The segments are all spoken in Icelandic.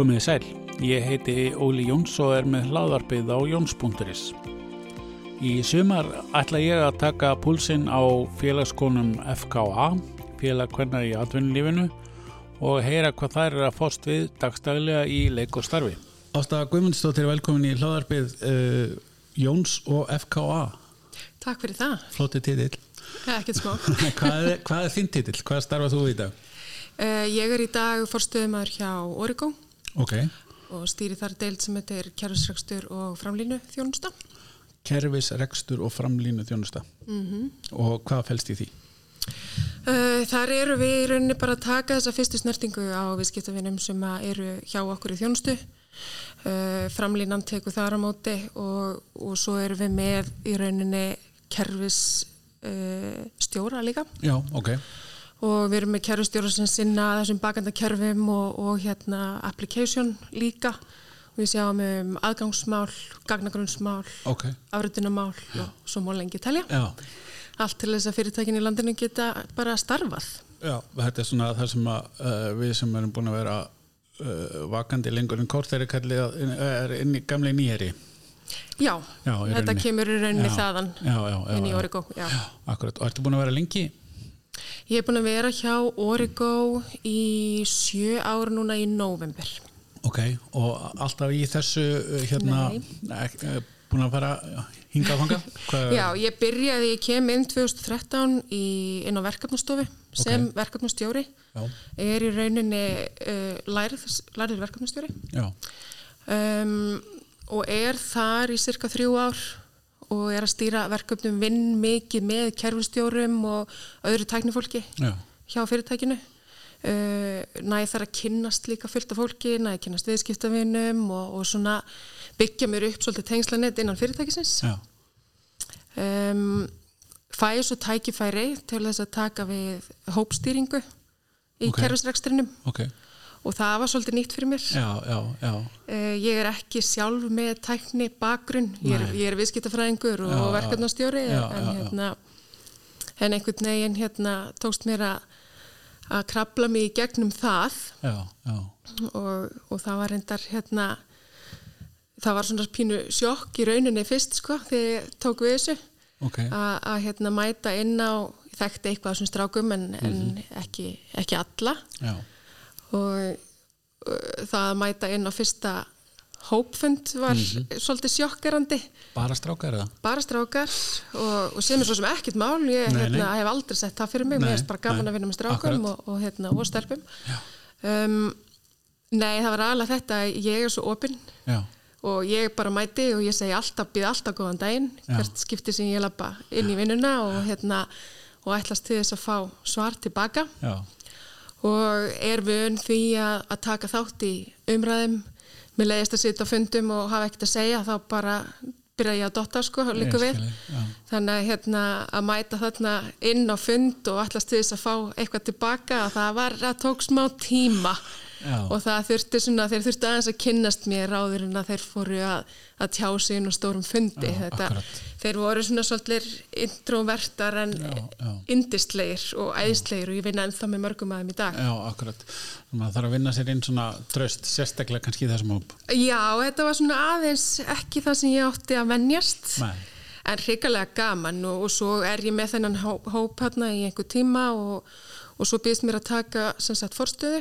Komiði sæl, ég heiti Óli Jóns og er með hlaðarpið á Jóns.is. Í sumar ætla ég að taka púlsinn á félagskonum FKA, félagkvenna í atvinnulífinu og heyra hvað þær er að fóst við dagstaglega í leik og starfi. Ásta Guðmundsdóttir, velkomin í hlaðarpið uh, Jóns og FKA. Takk fyrir það. Flótið titill. Ekkert smá. hvað, er, hvað er þinn titill? Hvað starfað þú í dag? Uh, ég er í dag fórstöðumar hjá Origo okay. og stýri þar deild sem þetta er kjærfisregstur og framlínu þjónusta. Kjærfisregstur og framlínu þjónusta. Mm -hmm. Og hvað fælst í því? Þar eru við í rauninni bara að taka þessa fyrstu snertingu á viðskiptafinnum sem eru hjá okkur í þjónustu. Framlínan teku þar á móti og, og svo erum við með í rauninni kerfisstjóra líka. Já, ok og við erum með kerfustjóra sem sinna þessum bakanda kerfum og, og hérna application líka og við sjáum um aðgangsmál, gagnagrunnsmál, okay. afritunamál og svo má lengi telja. Já. Allt til þess að fyrirtækin í landinu geta bara starfað. Já, þetta er svona það sem að, uh, við sem erum búin að vera uh, vakandi lengur en kort er, er inn í gamlega nýjeri. Já, já þetta kemur í rauninni Já. þaðan Já, inn í. Origo. Akkurat, og ertu búin að vera lengi? Ég er búin að vera hjá Origo í sjö ára núna í november. Ok, og alltaf í þessu uh, hérna, ek, uh, búin að fara hingað fangað? Hvað- Já, ég byrjaði, ég kem inn 2013 í, inn á verkefnastofu sem Ok. verkefnastjóri. Já, Er í rauninni uh, lærið, lærið verkefnastjóri já, um, og er þar í cirka þrjú ár og er að stýra verkefnum vinn mikið með kerfustjórum og öðru tæknifólki já, hjá fyrirtækinu. Uh, næði þar að kynnast líka fullt af fólki, næði að kynnast viðskiptavinum og, og svona byggja mér upp svolítið tengslanett innan fyrirtækisins. Um, fæði svo tækifæri til þess að taka við hópstýringu í Ok. okay. kerfisrekstrinum ok, og það var svolítið nýtt fyrir mér. já, já, já, Uh, ég er ekki sjálf með tækni bakgrunn, ég er, er viðskiptafræðingur og verkefnastjóri en, hérna, en einhvern veginn hérna, tókst mér að að krabla mig í gegnum það. Já, já, og, og það var reyndar hérna það var svona pínu sjokk í rauninni fyrst sko þegar ég tók við þessu. Ok, að að, hérna mæta inn á þekkti eitthvað af þessum strákum en, Mhm. en ekki, ekki alla. Já, og uh, það að mæta inn á fyrsta hópfund var Mhm. svolítið sjokkerandi. Bara strákar eða? bara strákar og, og sem er svo sem ekkert mál. Ég Nei, hérna, nei. hef aldrei sett það fyrir mig. Nei, mér er bara gaman að vinna með strákum og, og, hérna, og stelpum. Um, nei það var alveg þetta ég er svo opinn og ég bara mæti og ég segi alltaf býð alltaf góðan daginn. Já. hvert skipti sem ég lappa inn í vinnuna og hérna og ætlast til þess að fá svar tilbaka. Já, og er vön því að, að taka þátt í umræðum. Mér leiðist að sitja á fundum og hafa ekkert að segja þá bara byrja ég að dotta sko, líka við. já. þannig að, hérna, að mæta þarna inn á fund og ætlast til þess að fá eitthvað tilbaka að það var að tók smá tíma Já. og það þurfti svona, þeir þurfti aðeins að kynnast mér áður en að þeir fóru að, að tjá sig inn á stórum fundi. Já, Þetta, þeir voru svona svolítið introvertar en Já, indislegir og æðislegir og ég vinna ennþá með mörgum að þeim í dag. Já, akkurat. Maður þarf að vinna sér inn svona tröst sérstaklega kannski í þessum hóp. Já, þetta var svona aðeins ekki það sem ég átti að venjast. Nei. en hrikalega gaman og, og svo er ég með þennan hóp, hóp hérna í einhver tíma og, og svo býðist mér að taka sem sagt forstöðu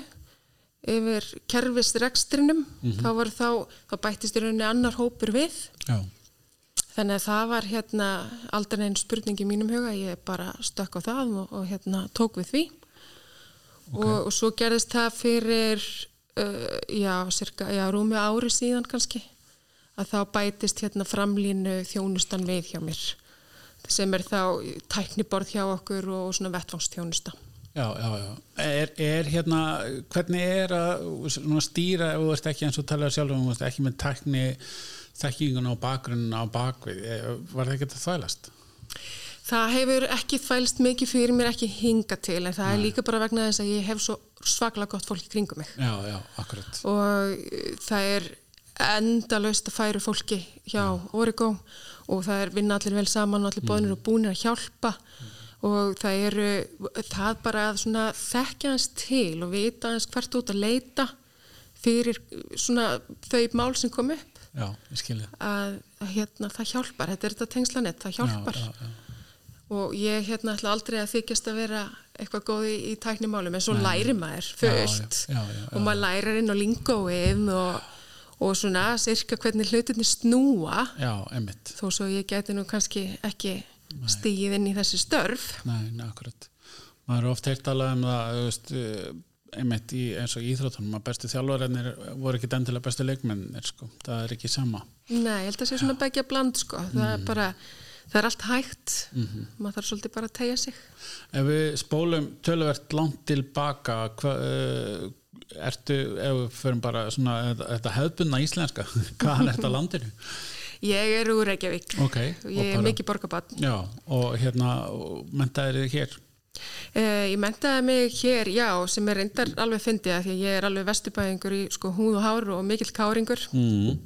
yfir kerfisrekstrinum þá, var þá, þá bættist í rauninni annar hópur við. Já, þannig að það var hérna aldrei einn spurning í mínum huga ég bara stökk á það og, og hérna tók við því. Og, og svo gerðist það fyrir uh, já, cirka, já, rúmi ári síðan kannski að þá bætist hérna framlínu þjónustan við hjá mér sem er þá tækniborð hjá okkur og svona vettvangsþjónusta já, já, já. Er, er hérna hvernig er að stýra ef þú ert ekki eins og talaðu sjálf um ekki með tækni þekkingun og bakgrunn á bakvið Eh, var það ekki að þvælast? Það hefur ekki þvælst mikið fyrir mér ekki hinga til en það er líka bara vegna þess að ég hef svo svaklega gott fólk kringum mig. Já, já, akkurat. Og uh, það er endalaust að færu fólki hjá Origo og það er vinna allir vel saman og allir bóðinir og búinir að hjálpa og það eru það bara að svona þekkja hans til og vita hans hvert út að leita fyrir svona þau mál sem kom upp. Já, að, að hérna, það hjálpar, þetta er þetta tengslanett, það hjálpar. Já, já, og ég hérna ætla aldrei að þykjast að vera eitthvað góð í, í tæknimálum en svo læri maður fullt og maður lærir inn á lingóið og, og svona sirka hvernig hlutinni snúa. Þó svo ég geti nú kannski ekki stíð inn í þessi störf Nei, nei, akkurat. Maður er oft heilt alveg um það, veist, eh, einmitt í, eins og í íþróttunum, að bestu þjálfarennir voru ekki endilega bestu leikmennir, sko. Það er ekki sama. Nei, ég held að sé svona begja bland sko, það Mm. er bara það er allt hægt, Mhm. maður þarf svolítið bara að tegja sig Ef við spólum töluvert langt tilbaka, hva, uh, ertu, ef við förum bara svona, þetta- þetta hefðbunna íslenska, hvaðan ertu að landinu? Ég er úr Reykjavík Ok, og ég er mikið borgarbann Já, og hérna, mentaðir þið hér? Uh, ég mentaði mig hér, já, sem er reyndar alveg fyndið að því að ég er alveg vestubæðingur í sko húð og hár og mikill káringur Mm.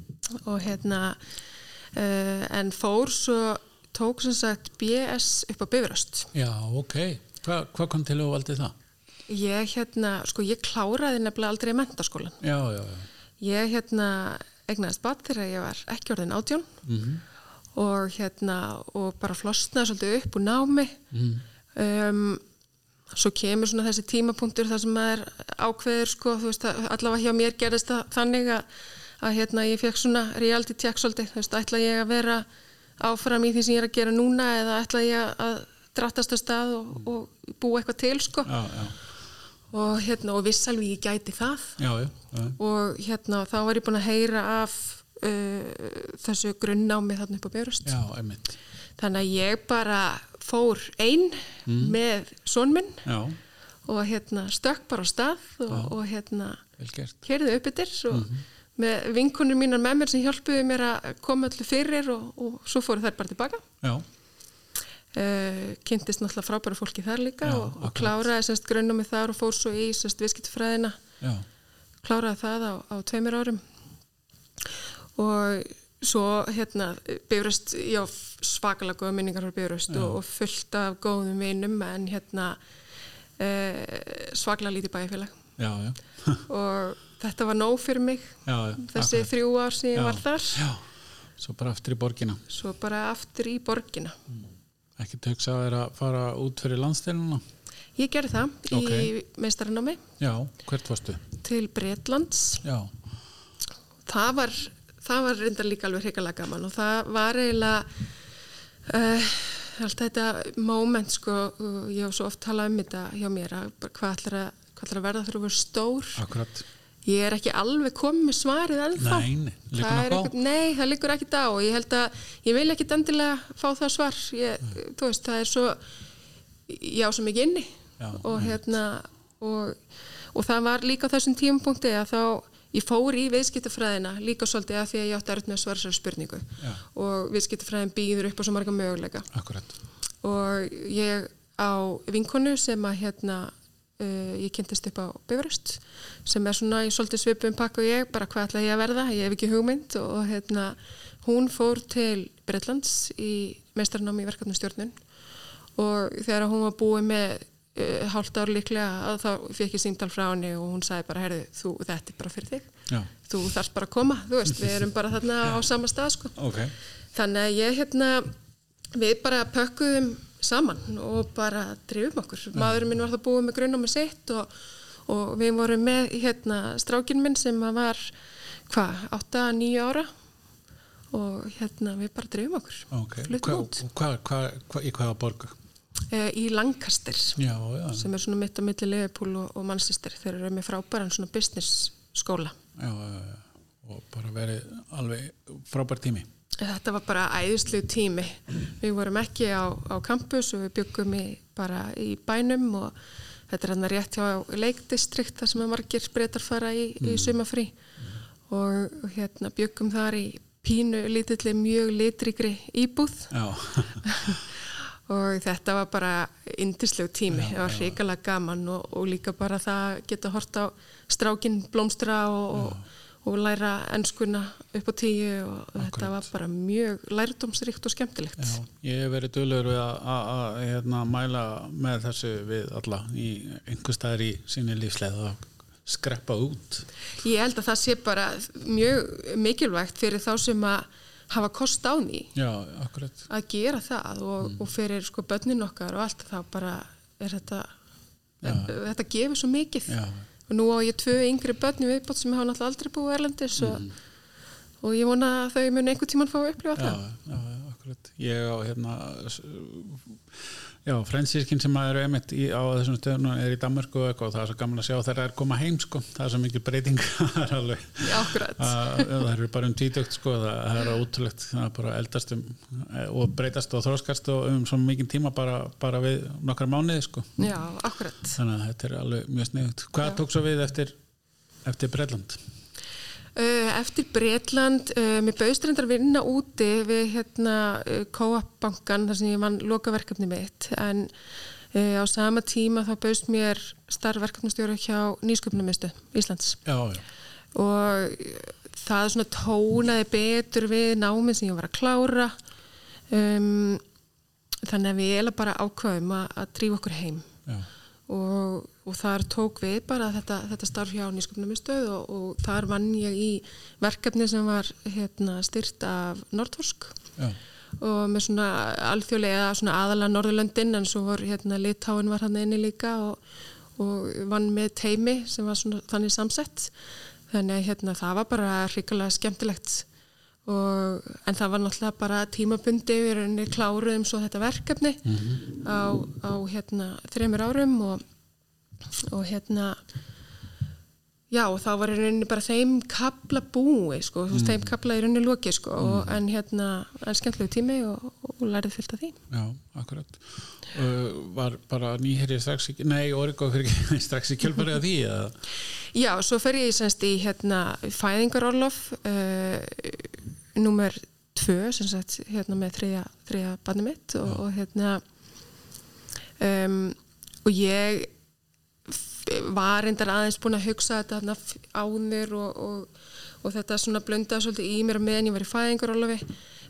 og hérna uh, en fór svo tók sem sagt BS upp á Bifröst. Já, ok. Hva, hvað kom til að valdi það? Ég hérna, sko ég kláraði nefnilega aldrei í mentaskólan. Já, já, já. Ég hérna egnaðist bat þegar ég var ekki orðin átjón Mm og hérna og bara flosnaði svolítið upp úr námi. Mm. um, svo kemur svona þessi tímapunktur þar sem maður ákveður sko, þú veist, að allavega hjá mér gerðist það þannig að, að hérna ég fekk svona reality check svolítið, þú veist, ætla ég að vera áfram í því sem ég er að gera núna eða ætla ég að drattast á stað og, og búa eitthvað til sko. Já, já, og hérna, og viss alveg ég gæti það. Já, já, já. og hérna, þá var ég búin að heyra af uh, þessu grunnnámi þarna upp á einmitt. þannig að ég bara fór einn með son minn Já, og hérna stökk bara á stað og, og hérna kerði upp yfir og með vinkunum mínar með mér sem hjálpuði mér að koma öllu fyrir og, og svo fóru þær bara tilbaka. Já, uh, kynntist náttúrulega frábæra fólki þar líka Já, og, og kláraði semst grunnum þar og fór svo í semst viðskiptfræðina kláraði það á, á tveimur árum. Og svo hérna byrjast, já svakalega góða minningar frá byrjast og, og fullt af góðum vinum en hérna uh, svakalega lítið bæjarfélag. Já, já. og þetta var nóg fyrir mig. Þessi akkurat. þrjú ár sem ég var þar. Já, svo bara aftur í borgina. svo bara aftur í borgina Ekki töksa að vera að fara út fyrir landsteluna? ég gerði það Ok. í meistaranámi Já, hvert varstu? til Bretlands Já, það var, það var reyndar líka alveg hrikalega gaman og það var eiginlega uh, allt þetta moment sko, ég hef svo oft talað um þetta hjá mér að hvað ætlar að, að verða verður stór akkurat. Ég er ekki alveg komið með svarið ennþá. Nei, nei, liggur Það ekkert- nei, það liggur ekkit á. Og ég held að ég vil ekkit endilega fá það svar. Ég, veist, það er svo já, svo mikið inni. Já, og hérna og, og það var líka á þessum tímapunkti að þá ég fór í viðskiptafræðina líka svolítið að því að ég átti með að svara þessari spurningu. Já. og viðskiptafræðin býður upp á svo marga möguleika. Akkurat. og ég á vinkonu sem að hérna uh, ég kynntist upp á Bifröst sem er svona í svolítið svipum pakk og ég bara hvað ætla ég að verða, ég hef ekki hugmynd og hérna hún fór til Bretlands í meistarnámi í verkefnustjórnun og þegar hún var búið með uh, hálft ár líklega þá fekk ég símtal frá henni og hún sagði bara, herðu, þú, þetta er bara fyrir þig. Já, þú þarfst bara að koma, þú veist, við erum bara þarna á sama stað sko. Ok. Þannig að ég hérna, við bara pökkuðum saman og bara drifum okkur. Maðurinn minn var það búið með grunn á með sitt og, og við vorum með hérna strákinn minn sem var, hvað, 8-9 ára og hérna við bara drifum okkur. Ok. Fluttum Hva, hva, hva, í hvaða borgu? E, í Lancaster Já, já, sem er svona mitt á milli Leifupúl og, og Manchester. Þeir eru með frábæran svona business skóla. já, já, já. Og bara verið alveg frábær tími. Þetta var bara æðislu tími. Við vorum ekki á, á campus og við byggum í, bara í bænum og þetta er hann rétt hjá leikdistrikt þar sem að margir breytar fara í, í sumafrí og hérna byggum þar í pínu lítilli mjög litrigri íbúð. Og þetta var bara indislegu tími, það var hrikalega gaman og, og líka bara það geta hort á strákin blómstra og, og, og læra ennskuna upp á tíu og þetta var bara mjög lærdómsríkt og skemmtilegt. já. Ég hef verið dölur við að, hérna, mæla með þessu við alla í einhver staðar í sinni lífsleið og skreppa út Ég held að það sé bara mjög mikilvægt fyrir þá sem að hafa kost á því Já, akkurat að gera það og, og fyrir sko börnin okkar og allt þá bara er þetta þetta gefur svo mikið Já. Og nú á ég tvö yngri börni viðbót sem hafa náttúrulega aldrei búið erlendis og, og ég vona að þau muni einhvern tíman fá að upplifa það já, já, akkurat. Ég á hérna Já, frensískin sem eru einmitt í, á þessum stöðunum er í Danmarku og það er svo gaman að sjá þegar það er koma heim sko, það er svo mikil breyting það er að eru bara um tvítökt sko, það, er ótrúlegt það er bara eldast um og breytast og þróskast og um svo mikið tíma bara, bara við nokkar mánuði sko. Já, akkurat. Þannig að þetta er alveg mjög sniðut Hvað Já. tók svo við eftir, eftir Breitland? Uh, Eftir Breitland, uh, mér bauðst reyndar að vinna úti við hérna uh, Co-op bankan þar sem ég vann lokaverkefni mitt. En á sama tíma þá bauðst mér starfverkefnastjóra hjá Nýsköpunarmistu Íslands. Já, já, og það svona tónaði betur við námið sem ég var að klára. Um, þannig að við erum bara ákvaðum að, að drífa okkur heim. Já, og, og þar tók við bara þetta, þetta starf hjá nýsköpnumistöð og, og þar vann ég í verkefni sem var hérna, styrt af Nordvorsk já, og með svona alþjóðlega svona aðalega Norðurlöndin en svo var hérna Litáin var hann inni líka og, og vann með teimi sem var svona þannig samsett. Þannig að hérna það var bara hrikalega skemmtilegt og, en það var náttúrulega bara tímabundi við erum kláruðum svo þetta verkefni á, á hérna þreymur árum og, og hérna já og þá var í rauninni bara þeim kabla búi sko, veist, þeim kabla í rauninni loki sko, og, en hérna en skemmtilegu tími og, og lærið fyllt af því. Já, akkurat. Uh, Var bara nýherri strax í, nei, Origo fyrir ekki strax í kjölfarið af því eða? Já, svo fer ég semst í hérna fæðingarorlof uh, nummer tvö, sem sagt hérna með þriðja, þriðja barni mitt og, og hérna um, og ég var reyndar aðeins búin að hugsa þetta áður og, og, og þetta svona blöndaði svolítið í mér meðan ég var í fæðingarorlofi.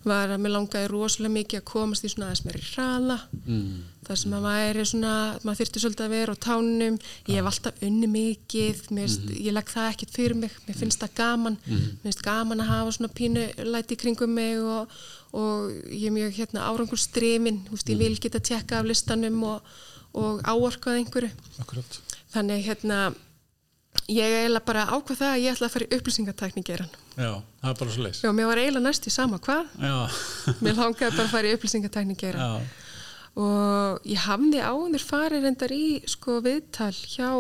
Var að mér langaði rosalega mikið að komast í svona aðeins meiri hraða. Mm. Það sem að væri svona, maður þyrfti svolítið að vera á tánum, ég hef alltaf unni mikið, mér finnst, Mhm. ég legg það ekkert fyrir mig, mér finnst það gaman. Mér finnst gaman að hafa svona pínu læti kringum mig og, og ég er mjög hérna árangur strefin veist, ég Mhm. vil geta tjekka af listanum og, og áorkað einhverju. Akkurat. Þannig hérna ég eiginlega bara ákvað það að ég ætla að fara í upplýsingatækni geran. Já, það er bara svo leys. Já, mér var eiginlega næst í sama hvað. Já, mér langaði bara að fara í upplýsingatækni geran. Já, og ég hafði áður farið reyndar í sko viðtal hjá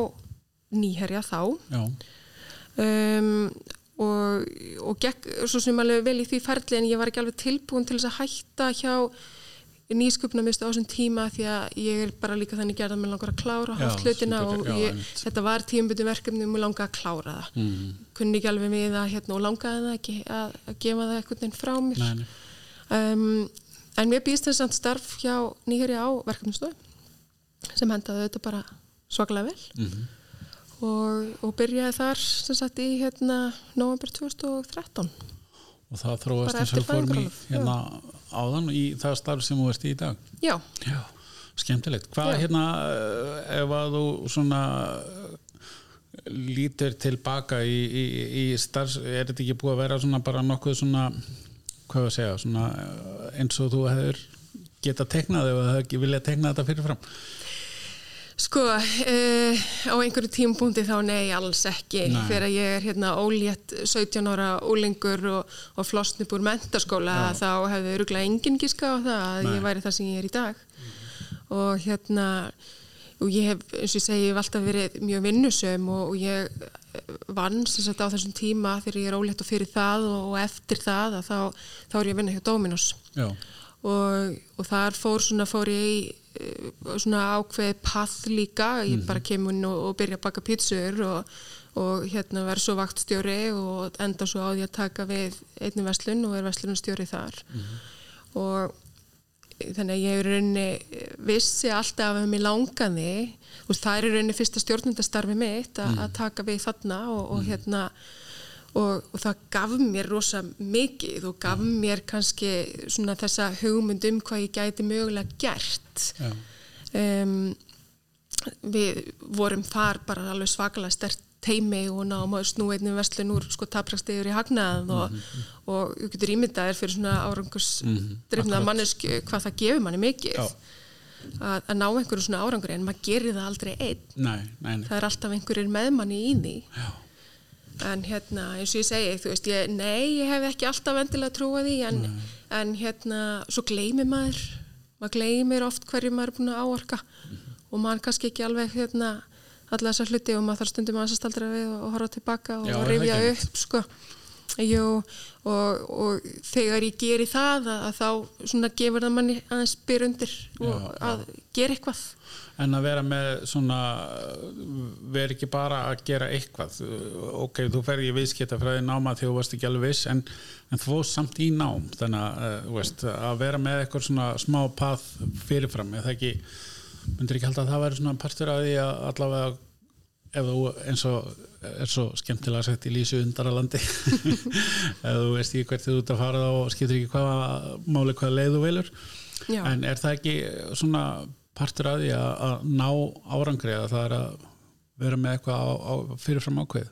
nýherja þá já, um, og, og gekk svo sem alveg vel í því ferli en ég var ekki alveg tilbúin til þess að hætta hjá nýsköpnamistu á þessum tíma því að ég er bara líka þannig gerð að mér langar að klára Já, hlutina og já, ég, einmitt. þetta var tímabundu verkefni og mér langaði að klára það mm. kunni ekki alveg við það hérna og langaði það ekki að, að gefa það veginn frá mér nei, nei. um, en mér býst þess að starf hjá nýherja á verkefnistofu sem hendaði þetta bara svaklega vel. Mm og, og byrjaði þar sem sagt í hérna november 2013 Og það þróast eftir við fórum í hérna áðan í það starf sem þú ert í í dag. Já, Já, skemmtilegt. Hvað Já. hérna, ef að þú svona lítur tilbaka í, í, í starfs, er þetta ekki búið að vera svona bara nokkuð svona, hvað að segja, svona eh, eins og þú hefur geta teiknað eða hefur ekki viljað teikna þetta fyrirfram? sko uh, á einhverju tímpúndi þá nei alls ekki þegar ég er hérna ólétt 17 ára ólingur og, og flosnupp úr mentaskóla þá hefði öruglega enginn gíska á það að Nei. ég væri það sem ég er í dag og hérna og ég hef, eins og ég segi, ég hef alltaf verið mjög vinnusöm og, og ég eh, vann sem sagt á þessum tíma þegar ég er ólétt og fyrir það og, og eftir það að þá, þá er ég að vinna hjá Dominos. Og, og þar fór svona fór ég í eh, svona ákveð path líka, ég bara kemur og, og byrja að baka pítsur og, og hérna verð svo vaktstjóri og enda svo á því að taka við einni verslun og er verslunarstjóri þar. Og þannig að ég er rauninni vissi alltaf að mér langaði og það er rauninni fyrsta stjórnundastarfi mitt að, að taka við þarna og, og hérna og, og það gaf mér rosa mikið og gaf mér kannski svona þessa hugmynd um hvað ég gæti mögulega gert. Já, um, við vorum þar bara alveg svakalega stert teimi og ná maður snú einnig verslun úr sko taprakstegur í hagnað og, mm -hmm. og þú getur ímyndaðir fyrir svona árangurs mm -hmm. mannesku hvað það gefur manni mikið að, að ná einhverju svona árangur en maður gerir það aldrei einn nei, nei, nei. það er alltaf einhverjir meðmanni í því Já. en hérna eins og ég segi þú veist ég, nei ég hef ekki alltaf vendilega trúið því en, en hérna svo gleymir maður maður gleymir oft hverju maður er búin að áorka mm -hmm. og maður kannski ekki alveg hérna alla þessar hluti og maður þarf stundum að staldra við og, og horfa tilbaka og, og rifja upp sko. Jú, og, og þegar ég geri það að, að þá svona gefur það manni aðeins byr undir og já, að já. gera eitthvað En að vera með svona veri ekki bara að gera eitthvað ok, þú fer í viðskiptafræði náma þegar þú varst ekki alveg viss en, en þú fóðst samt í nám þannig að, uh, veist, að vera með eitthvað svona smá path fyrirfram eða ekki myndir ekki halda að það væri svona partur af því að allavega ef þú eins og er svo skemmtilega sagt í lísu undaralandi ef þú veist ekki hvert þú ert að fara þá og skiptir ekki hvaða máli hvaða leið þú velur Já. en er það ekki svona partur af því að, að ná árangri að það er að vera með eitthvað á, á fyrirfram ákveð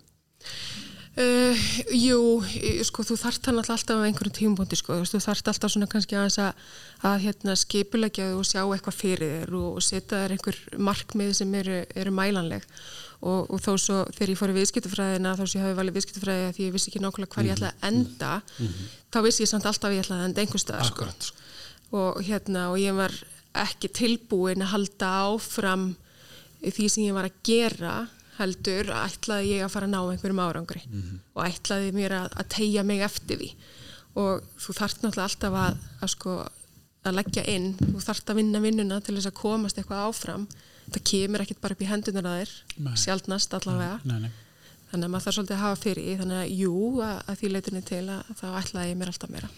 Uh, jú, sko þú þart hann alltaf á einhverjum tímbúndi sko, þú þart alltaf svona kannski að, að hérna, skipulegja og sjá eitthvað fyrir þér og, og setja þér einhver markmið sem eru, eru mælanleg og, og þó svo þegar ég fór í viðskiptufræðina þá sem ég hafi valið viðskiptufræði því ég vissi ekki nákvæmlega hvað ég ætlaði að enda mm -hmm. þá vissi ég samt alltaf að ég ætlaði að enda einhver stað sko. og hérna og ég var ekki tilbúin að halda áfram því sem ég var að gera heldur ætlaði ég að fara að ná einhverjum árangri mm -hmm. og ætlaði mér að, að tegja mig eftir því. Og þú þarft náttúrulega alltaf að, að, sko, að leggja inn, þú þarft að vinna vinnuna til þess að komast eitthvað áfram. Það kemur ekkit bara upp í hendunar að þér sjálfnast allavega nei, nei, nei. þannig að maður þarf svolítið að hafa fyrir þannig að jú, að því leitunni til að þá ætlaði ég mér alltaf meira.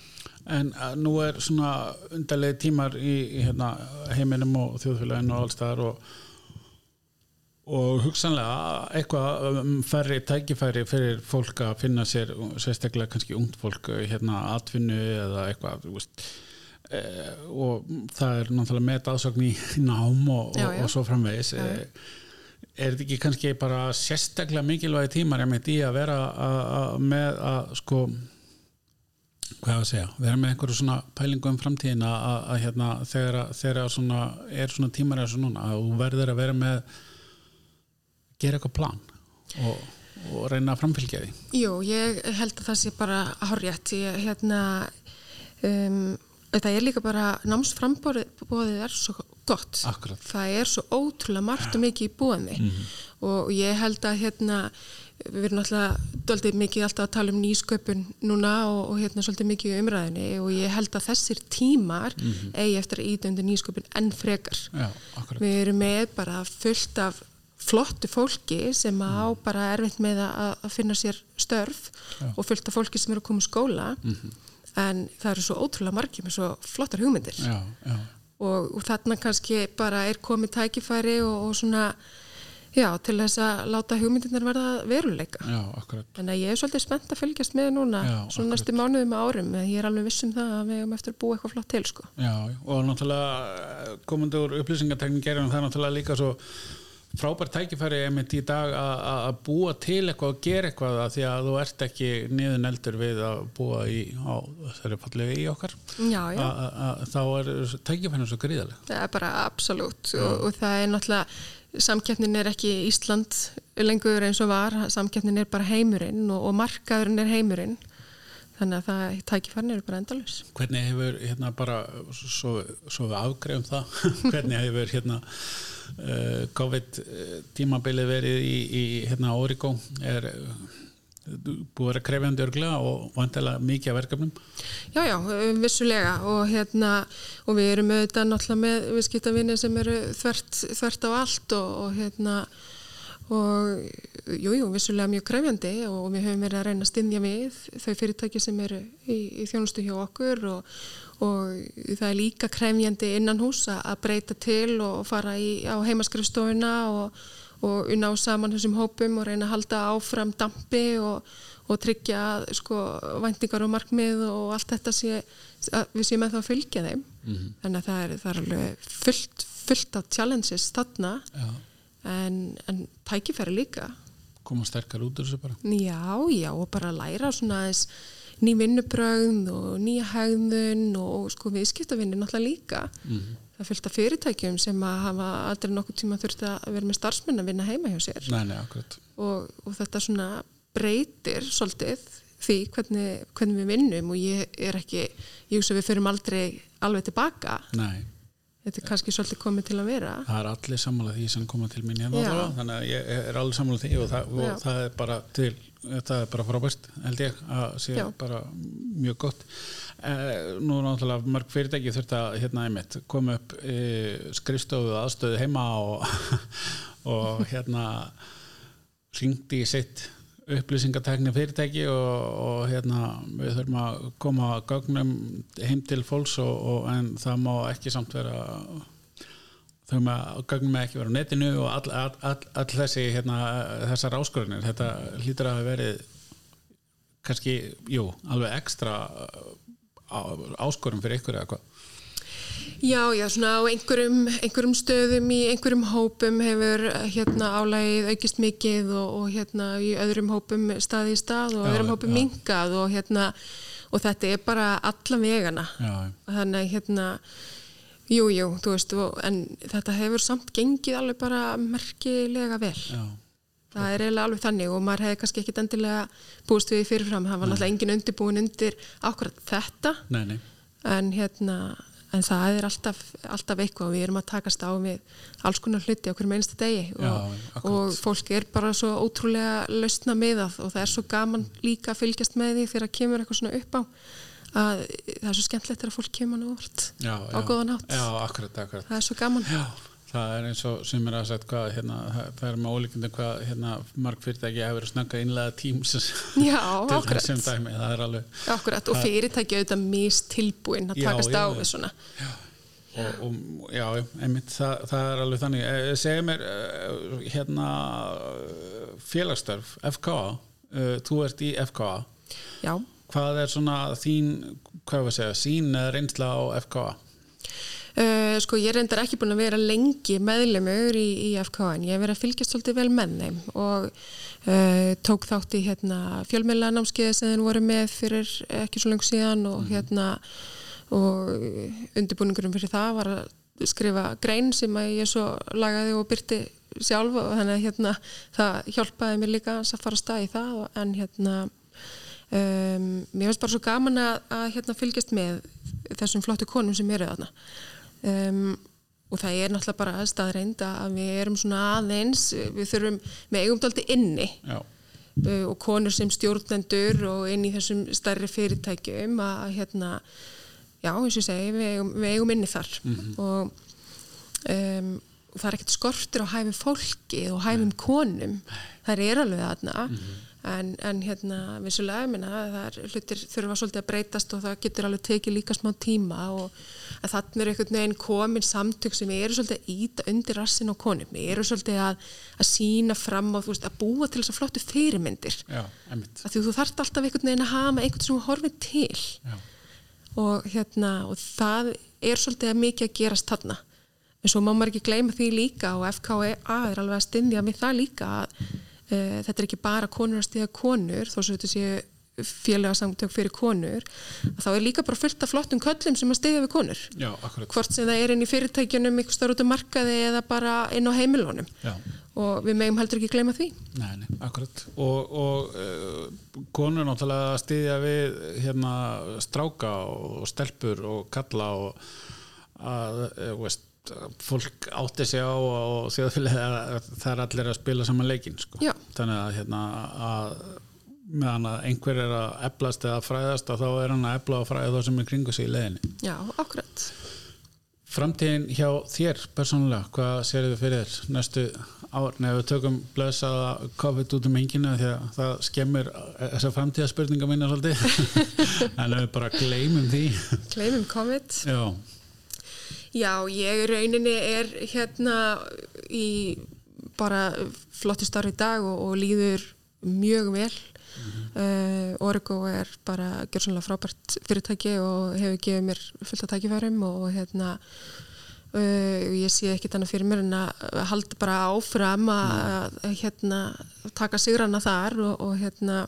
En nú er svona undarlega tímar í, í hérna, heiminum og þjóðfélaginu og allstaðar og og hugsanlega eitthvað um færri tækifæri fyrir fólk að finna sér sérstaklega kannski ungt fólk hérna atvinnu eða eitthvað veist, e, og það er náttúrulega með ásögn í nám og, já, já. og svo framvegis já, e, er þetta ekki kannski bara sérstaklega mikilvægi tímar ég meint í að vera að, að með að sko hvað að segja, vera með einhverju svona pælingu um framtíðin að, að hérna þegar, þegar svona, er svona tímar eða svona að þú verður að vera með gera eitthvað plan og, og reyna að framfylgja því? Jú, ég held að það sé bara hárjætt ég, hérna um, þetta er líka bara námsframbóðið er svo gott. Akkurat. það er svo ótrúlega margt og mikið í búinni mm -hmm. og ég held að hérna við erum alltaf doldið mikið alltaf að tala um nýsköpun núna og, og hérna svolítið mikið umræðinni og ég held að þessir tímar mm -hmm. eigi eftir að ídöndu nýsköpun enn frekar. Já, við erum með bara fullt af flottu fólki sem á mm. bara erfitt með að, að finna sér störf Já. og fullt af fólki sem eru að koma í skóla mm -hmm. en það eru svo ótrúlega margir með svo flottar hugmyndir Já, já. Og, og þarna kannski bara er komið tækifæri og, og svona Já, til þess að láta hugmyndirnar verða veruleika. Já, akkurat. En ég er svolítið spennt að fylgjast með núna Já, svona næstu mánuðum árum, en ég er alveg vissum það að við hefum eftir að búa eitthvað flott til, sko. Já, og náttúrulega eh, komandi úr upplýsingartekning gerum það náttúrulega líka svo frábært tækifæri einmitt í dag að búa til eitthvað og gera eitthvað að því að þú ert ekki niður neldur við að búa í á þeirri fallegu í okkar. Já, já. A, a, a, þá er tækifærinu svo gríðalega það er bara absolutt og, og það er náttúrulega samkeppnin er ekki Ísland lengur eins og var samkeppnin er bara heimurinn og, og markaðurinn er heimurinn. Þannig að það tækifærinu er bara endalus Hvernig hefur hérna bara svo, svo við afgreifum það hvernig hefur hérna COVID eh, tímabilið verið í, í hérna Origo er eh, búið að vera krefjandi örglega og vantilega mikið verkefnum. Já, já, vissulega. Og hérna, og við erum auðvitað náttúrulega með viðskiptavinni sem eru þvert, þvert á allt og, og hérna og jújú, jú, vissulega mjög krefjandi og við höfum verið að reyna að stindja við þau fyrirtæki sem eru í, í þjónustu hjá okkur og og það er líka kremjandi innan hús að breyta til og fara í, á heimaskrifstofuna og, og ná saman þessum hópum og reyna að halda áfram dampi og, og tryggja sko, væntingar og markmið og allt þetta sé, við séum að það fylgja þeim mm -hmm. þannig að það er, það er alveg fullt, fullt af challenges þarna en, en tækifæri líka koma sterkar út úr þessu bara. Já, já, og bara læra svona aðeins ný vinnubrögn og nýja hegðun og sko viðskiptavinni náttúrulega líka. Mm -hmm. Það fylgta fyrirtækjum sem að hafa aldrei nokkuð tíma þurfti að vera með starfsmenn að vinna heima hjá sér. Nei, nei. Og, og þetta svona breytir svolítið því hvernig, hvernig við vinnum og ég er ekki, ég hugsa við förum aldrei alveg tilbaka. Nei þetta er kannski svolítið komið til að vera. Það er allir sammálað því sem koma til mín þannig að ég er allir sammálað því og það, og það er bara til það er bara frábæst held ég að sé Já. bara mjög gott. Eh, nú er náttúrulega mörg fyrirtæki þurft að hérna einmitt koma upp eh, skrifstofu aðstöðu heima og, og hérna ringdi í sitt upplýsingatekni fyrirtæki og, og hérna við þurfum að koma gögnum heim til fólks og, og en það má ekki samt vera þurfum að gögnum ekki vera á netinu og all, all, all, all þessi hérna, þessar áskorunir þetta hlýtur að veri kannski, jú, alveg ekstra áskorun fyrir ykkur eða hvað Já, já, svona á einhverjum, einhverjum stöðum í einhverjum hópum hefur hérna álægið aukist mikið og, og hérna í öðrum hópum staði í stað og já, öðrum hópum já. mingað og hérna og þetta er bara alla vegana já. þannig hérna jú, jú, þú veist, og, en þetta hefur samt gengið alveg bara merkilega vel það er eiginlega alveg þannig og maður hefði kannski ekkit endilega búist við fyrirfram, það var náttúrulega engin undirbúin undir ákvæmt þetta nei, nei. en hérna en það er alltaf, alltaf eitthvað og við erum að takast á við alls konar hluti á hverjum einstu degi og, Já, og fólk er bara svo ótrúlega lausna með það og það er svo gaman líka að fylgjast með því þegar kemur eitthvað svona upp á að það er svo skemmtilegt þegar fólk kemur nú vort á góðan átt það er svo gaman. Já það er eins og sem er að sagt hvað hérna, það er með ólíkjandi hvað hérna, marg fyrirtæki hefur snakka innlega tíms já, þessum dæmi. Það alveg akkurat, og fyrirtæki auðvitað mist tilbúin að takast á við svona. Já, og, og, já einmitt, það, það er alveg þannig. Eh, segja mér eh, hérna félagsstörf FKA, eh, þú ert í FKA já. Hvað er svona þín, hvað var að segja sín reynsla á FKA Uh, sko ég reyndar ekki búin að vera lengi meðlemur í, í FKN, ég hef verið að fylgjast svolítið vel með þeim og uh, tók þátt í hérna, fjölmjöla námskeiði sem þeir voru með fyrir ekki svo lengur síðan og, mm. hérna, og undirbúningurum fyrir það var að skrifa grein sem ég svo lagaði og byrti sjálf og þannig að hérna, það hjálpaði mér líka að fara að staði í það en hérna um, mér finnst bara svo gaman að, að hérna, fylgjast með þessum flottu konum sem eru þarna um, og það er náttúrulega bara aðstæðreind að við erum svona aðeins við þurfum með eigumdaldi inni. Uh, og konur sem stjórnendur og inn í þessum starri fyrirtækjum að hérna já, eins og segi, við eigum, við eigum inni þar. Mm -hmm. og um, það er ekkert skortur á hæfum fólki og hæfum konum. Það er alveg þarna. Mm -hmm en, en hérna vissulega minna, það er hlutir þurfa svolítið að breytast og það getur alveg tekið líka smá tíma og þannig er einhvern veginn komin samtök sem eru svolítið að íta undir rassin á konum, eru svolítið að, að sína fram og veist, að búa til þess að flottu fyrirmyndir. Já, að þú þarft alltaf einhvern veginn að hafa einhvern sem horfið til. Og, hérna, og það er svolítið mikið að gerast þarna. En svo má maður ekki gleyma því líka og FKA er alveg að stindja með það líka að þetta er ekki bara konur að stíða konur þó sem þetta séu félagsamtök fyrir konur þá er líka bara fullt af flottum köllum sem að stiðja við konur. Já, hvort sem það er inn í fyrirtækjunum ykkur starf út á markaði eða bara inn á heimilónum Já. og við megum heldur ekki gleyma því. Nei, nei akkurat. Og, og uh, konur náttúrulega stiðja við hérna stráka og stelpur og kalla og að, uh, veist fólk átti sig á og það er allir að spila saman leikin sko. þannig að, hérna, að meðan að einhver er að eblast eða fræðast þá er hann að ebla og fræða þá sem er kringu sig í leginni Já, akkurat. Framtíðin hjá þér persónulega, hvað sér þið fyrir þér næstu ár, nefnum við tökum blöðsaða COVID út um enginu því að það skemmir þessar framtíðaspurninga minna svolítið. En við bara gleymum því. Gleymum COVID. Já Já, ég rauninni er hérna í bara flotti starf í dag og, og líður mjög vel mm -hmm. uh, Origo er bara gjör sannlega frábært fyrirtæki og hefur gefið mér fullt að tækifærum og hérna uh, ég sé ekki þannig fyrir mér en að halda bara áfram að, að hérna taka sigrana þar og, og hérna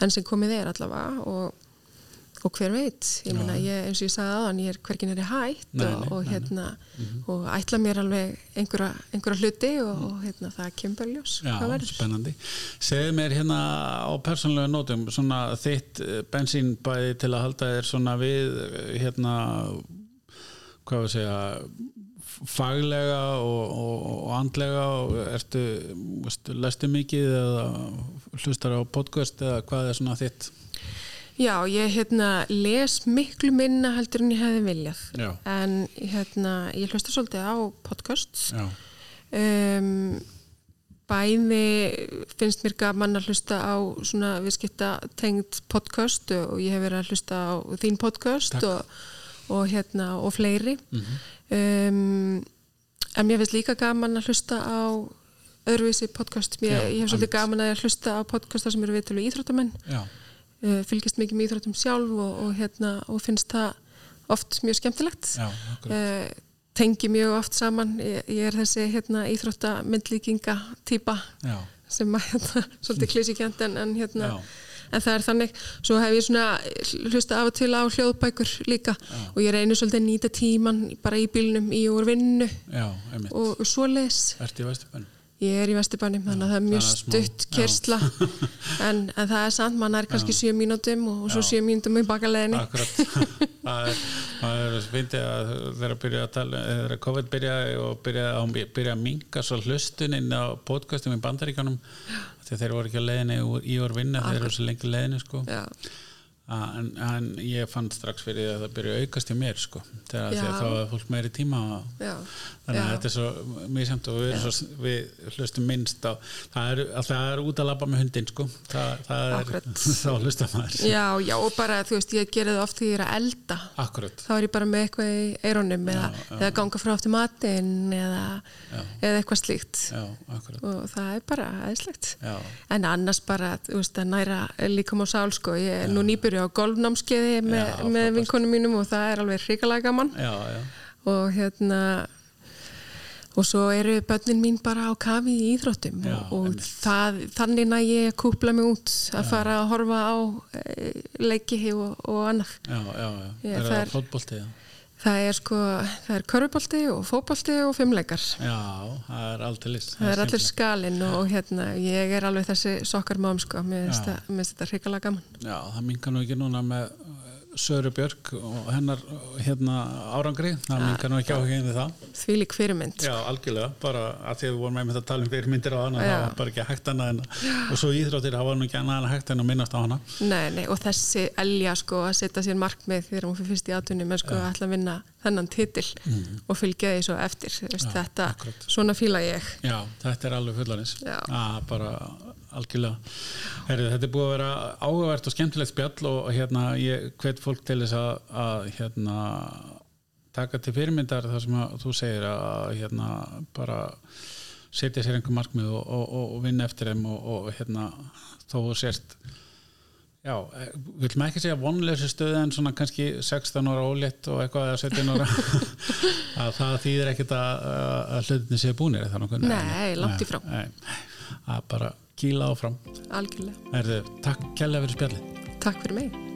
enn sem komið er allavega og og hver veit, ég meina ég, eins og ég sagði aðan ég er hvergin er ég hætt Nei, og, nei, og nei, hérna og ætla mér alveg einhverja, einhverja hluti og, og hérna það kemur ljós Já, hvað verður. spennandi. Segðu mér hérna á persónlega nótum, svona þitt eh, bensínbæði til að halda þér svona við eh, hérna, hvað við segja, f- faglega og, og, og andlega og ertu, veist, lestu mikið eða hlustar á podcast eða hvað er svona þitt? Já, ég hérna les miklu minna heldur en ég hefði viljað. Já. en hérna ég hlusta svolítið á podcasts. Um, bæði finnst mér gaman að hlusta á svona viðskipta tengd podcast og ég hef verið að hlusta á þín podcast og, og hérna og fleiri. Mhm. um, en mér finnst líka gaman að hlusta á öðruvísi podcast. Mér, Já, ég hef svolítið gaman að hlusta á podcasta sem eru viðtölu íþróttamenn. Já, uh, fylgist mikið með íþróttum sjálf og, og, hérna, og finnst það oft mjög skemmtilegt. Já, uh, tengi mjög oft saman. Ég, ég er þessi hérna, íþróttamyndlíkinga típa já, sem að hérna, svolítið klísikjant en, en hérna Já. en það er þannig, svo hef ég svona hlusta af og til á hljóðbækur líka og ég reyni svolítið að nýta tíman bara í bílnum í úr vinnu já, og, og svoleiðis. Ertu í Vesturbænum? Ég er í Vesturbænum, þannig að það er mjög stutt kersla en, en það er sant, mann er kannski 7 mínútum og svo 7 mínútum í bakaleginni það er, er fyndið að þegar að byrja að tala þegar COVID byrjaði og byrja að, byrja að minga svo hlustuninn á podcastum í bandaríkanum þegar þeir voru ekki að leiðinni úr, í orð vinna þeir eru svo lengi leiðinni sko. Já, en, en ég fann strax fyrir að það byrja að aukast í mér sko. þegar þá er fólk meiri tíma og já, þannig að já. þetta er svo misjæmt og við, svo, við hlustum minnst á það er, að það er út að labba með hundin sko. það, það er þá hlustar maður. Já, já, og bara, þú veist, ég gerði oft því ég er að elda. Akkurat. Þá er ég bara með eitthvað í eironum eða, eða ganga frá aftur matinn eða, eða eitthvað slíkt. Og það er bara aðeinslegt en annars bara, þú veist, að næra líkom á sál, sko, ég er nú nýbyrju á golfnámskeiði með, Já, með vinkonum mínum og það er alveg hrikalega gaman. Já, já. Og hérna og svo eru börnin mín bara á kafi í íþróttum Já, og, það, þannig að ég kúpla mig út að fara að horfa á e, leiki og, og annað. Já, já, já. Er það það er- fótbolti? Það er sko, það er körfubolti og fótbolti og fimmleikar já, það er aldrei list. það er allir skalinn og, hérna ég er alveg þessi sokkarmám sko. Mér finnst það- þetta hrikalega gaman. Já, það mingar nú ekki núna með Söru Björk og hennar hérna árangri, það mingar nú ekki á henni það. því lík fyrirmynd Já, algjörlega, bara að því að við vorum með að tala um fyrirmyndir á hana, Já. það var bara ekki hægt annað en og svo íþróttir, var nú ekki en hægt en að minnast á hana. Nei, nei, og þessi elja sko að setja sér markmið þegar hún fyrir fyrst í atunum en sko að ætla að vinna þennan titil og fylgja því svo eftir veist, þetta, akkurat. svona fíla ég Já, þetta er alveg fullarins. Já. Ah, bara algjörlega. Herri, þetta er búið að vera áhugavert og skemmtilegt spjall og hérna ég hvet fólk til þess að, að hérna taka til fyrirmyndar það sem að þú segir að hérna bara setja sér einhver markmið og, og, og, vinna eftir þeim og, og hérna þó sérst Já, vil maður ekki segja vonleysi stöðu en svona kannski 16 ára ólétt og eitthvað eða 17 ára að það þýðir ekkert að, að hlutinni það nokkuð? Nei, langt í frá. Nei, að bara kýla áfram algjörlega. Erðu, takk kærlega fyrir spjallið Takk fyrir mig.